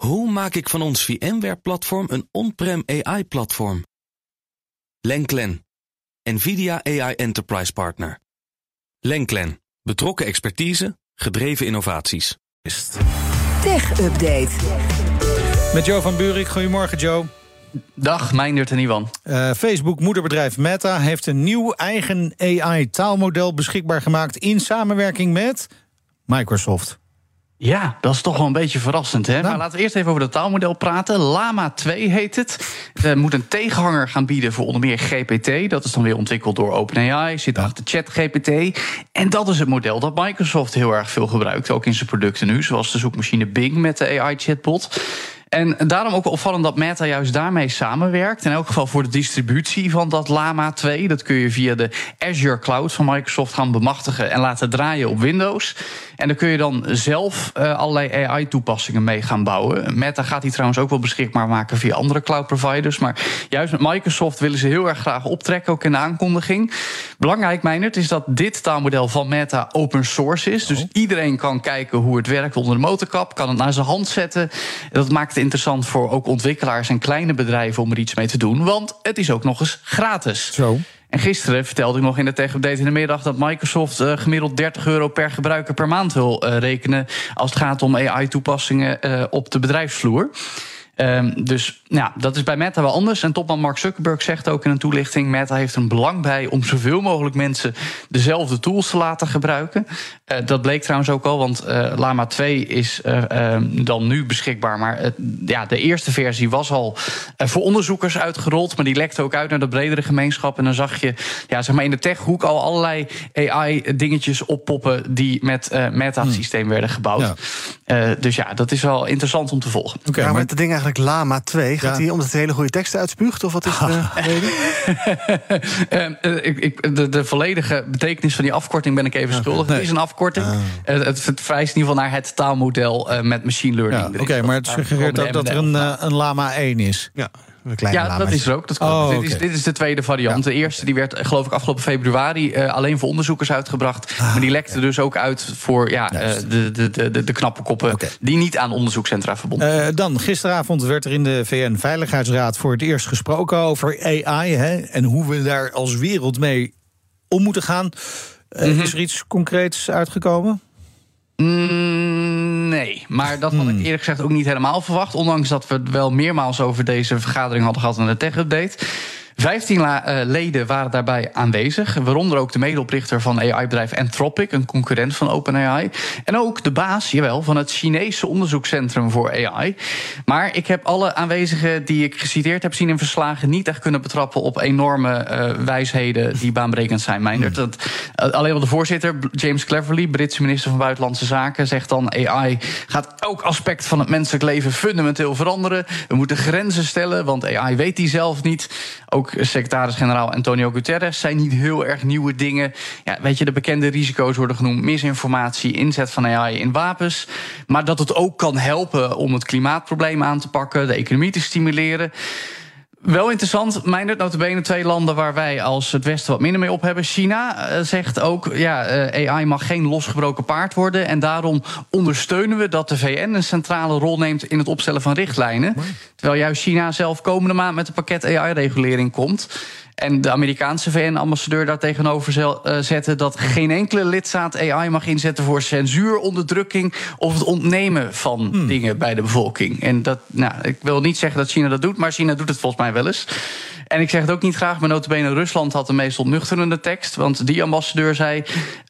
Hoe maak ik van ons VMware-platform een on-prem AI-platform? Lenklen, NVIDIA AI Enterprise Partner. Lenklen, betrokken expertise, gedreven innovaties. Tech Update. Met Joe van Buurik. Goedemorgen, Joe. Dag, Meindert en Iwan. Uh, Facebook moederbedrijf Meta heeft een nieuw eigen AI-taalmodel beschikbaar gemaakt in samenwerking met Microsoft. Ja, dat is toch wel een beetje verrassend. Hè? Nou. Maar laten we eerst even over het taalmodel praten. Lama 2 heet het. Het moet een tegenhanger gaan bieden voor onder meer GPT. Dat is dan weer ontwikkeld door OpenAI. Zit ja. achter ChatGPT. En dat is het model dat Microsoft heel erg veel gebruikt. Ook in zijn producten nu. Zoals de zoekmachine Bing met de AI-chatbot. En daarom ook opvallend dat Meta juist daarmee samenwerkt. In elk geval voor de distributie van dat Lama 2. Dat kun je via de Azure Cloud van Microsoft gaan bemachtigen en laten draaien op Windows. En daar kun je dan zelf uh, allerlei AI-toepassingen mee gaan bouwen. Meta gaat die trouwens ook wel beschikbaar maken via andere cloud providers. Maar juist met Microsoft willen ze heel erg graag optrekken, ook in de aankondiging. Belangrijk, Meinert, is dat dit taalmodel van Meta open source is. Dus oh. iedereen kan kijken hoe het werkt onder de motorkap, kan het naar zijn hand zetten. Dat maakt het interessant voor ook ontwikkelaars en kleine bedrijven om er iets mee te doen. Want het is ook nog eens gratis. Zo. En gisteren vertelde ik nog in de tech-update in de middag dat Microsoft uh, gemiddeld 30 euro per gebruiker per maand wil uh, rekenen als het gaat om AI-toepassingen uh, op de bedrijfsvloer. Um, dus ja, dat is bij Meta wel anders. En topman Mark Zuckerberg zegt ook in een toelichting: Meta heeft een belang bij om zoveel mogelijk mensen dezelfde tools te laten gebruiken. Uh, dat bleek trouwens ook al, want uh, Lama 2 is uh, dan nu beschikbaar. Maar ja, de eerste versie was al voor onderzoekers uitgerold, maar die lekte ook uit naar de bredere gemeenschap. En dan zag je ja, zeg maar in de techhoek al allerlei AI-dingetjes oppoppen die met Meta-systeem hmm. werden gebouwd. Ja. dus ja, dat is wel interessant om te volgen. Okay, ja, maar het ding eigenlijk Lama 2. Gaat hij omdat het hele goede teksten uitspuugt? Of wat is de reden? uh, de, de, volledige betekenis van die afkorting ben ik even schuldig. Het is een afkorting. Uh. het, het verwijst in ieder geval naar het taalmodel uh, met machine learning. Ja, Oké, maar het suggereert ook dat er een, een Lama 1 is. Ja ja, dat is er ook. Dat oh, dit, is, dit, is, de tweede variant. De eerste die werd, geloof ik, afgelopen februari uh, alleen voor onderzoekers uitgebracht. Ah, maar die lekte dus ook uit voor ja, uh, de, de, de, de knappe koppen okay. die niet aan onderzoekscentra verbonden zijn. Uh, dan, gisteravond werd er in de VN-veiligheidsraad voor het eerst gesproken over AI. Hè, en hoe we daar als wereld mee om moeten gaan. Mm -hmm. Is er iets concreets uitgekomen? Mm, maar dat had ik hmm. eerlijk gezegd ook niet helemaal verwacht. Ondanks dat we het wel meermaals over deze vergadering hadden gehad in de tech-update. Vijftien eh, leden waren daarbij aanwezig. Waaronder ook de medeoprichter van AI-bedrijf Anthropic, een concurrent van OpenAI. En ook de baas, jawel, van het Chinese onderzoekscentrum voor AI. Maar ik heb alle aanwezigen die ik geciteerd heb zien in verslagen niet echt kunnen betrappen op enorme uh, wijsheden die baanbrekend zijn. Dat, uh, alleen wel de voorzitter, James Cleverly, Britse minister van Buitenlandse Zaken, zegt dan: AI gaat elk aspect van het menselijk leven fundamenteel veranderen. We moeten grenzen stellen, want AI weet die zelf niet. Ook secretaris-generaal Antonio Guterres zijn niet heel erg nieuwe dingen. Ja, weet je, de bekende risico's worden genoemd: misinformatie, inzet van AI in wapens. Maar dat het ook kan helpen om het klimaatprobleem aan te pakken, de economie te stimuleren. Wel interessant, mijn notabene twee landen waar wij als het Westen wat minder mee op hebben. China uh, zegt ook, ja, uh, AI mag geen losgebroken paard worden. En daarom ondersteunen we dat de VN een centrale rol neemt in het opstellen van richtlijnen. Terwijl juist China zelf komende maand met een pakket AI-regulering komt. En de Amerikaanse VN-ambassadeur daar tegenover uh, zetten dat geen enkele lidstaat AI mag inzetten voor censuur, onderdrukking of het ontnemen van hmm. dingen bij de bevolking. En dat, nou, ik wil niet zeggen dat China dat doet, maar China doet het volgens mij wel eens. En ik zeg het ook niet graag, maar notabene Rusland had de meest ontnuchterende tekst. Want die ambassadeur zei...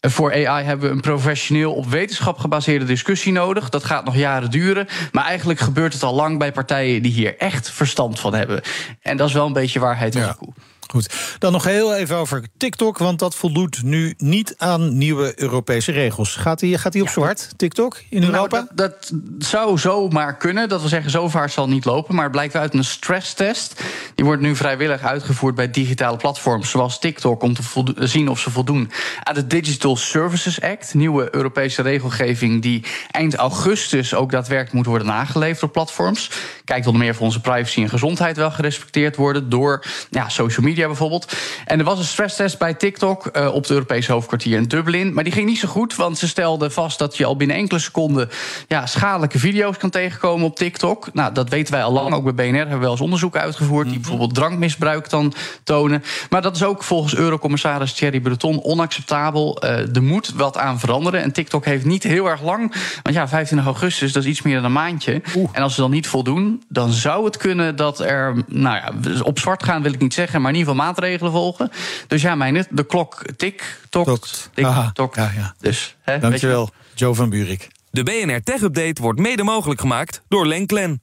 voor AI hebben we een professioneel op wetenschap gebaseerde discussie nodig. Dat gaat nog jaren duren. Maar eigenlijk gebeurt het al lang bij partijen die hier echt verstand van hebben. En dat is wel een beetje waarheid op de koe. Goed, dan nog heel even over TikTok, want dat voldoet nu niet aan nieuwe Europese regels. Gaat hij gaat op zwart, TikTok, in nou, Europa? Dat, dat, zou zomaar kunnen. Dat wil zeggen, zo vaart zal niet lopen. Maar het blijkt uit een stresstest. Die wordt nu vrijwillig uitgevoerd bij digitale platforms zoals TikTok... om te zien of ze voldoen aan de Digital Services Act. Nieuwe Europese regelgeving die eind augustus ook daadwerkelijk moet worden nageleverd op platforms. Kijkt onder meer of onze privacy en gezondheid wel gerespecteerd worden door ja, social media bijvoorbeeld. En er was een stresstest bij TikTok uh, op het Europese hoofdkwartier in Dublin. Maar die ging niet zo goed, want ze stelden vast dat je al binnen enkele seconden ja, schadelijke video's kan tegenkomen op TikTok. Nou, dat weten wij al lang. Ook bij BNR hebben we wel eens onderzoeken uitgevoerd. Bijvoorbeeld drankmisbruik dan tonen. Maar dat is ook volgens Eurocommissaris Thierry Breton onacceptabel. Uh, er moet wat aan veranderen. En TikTok heeft niet heel erg lang. Want ja, 25 augustus, dat is iets meer dan een maandje. En als ze dan niet voldoen, dan zou het kunnen dat er, nou ja, op zwart gaan wil ik niet zeggen, maar in ieder geval maatregelen volgen. Dus ja, mijn, de klok tik, tok, tik. Ja, ja. Dus, hè, Dankjewel, Joe van Buurik. De BNR Tech Update wordt mede mogelijk gemaakt door Lenklen.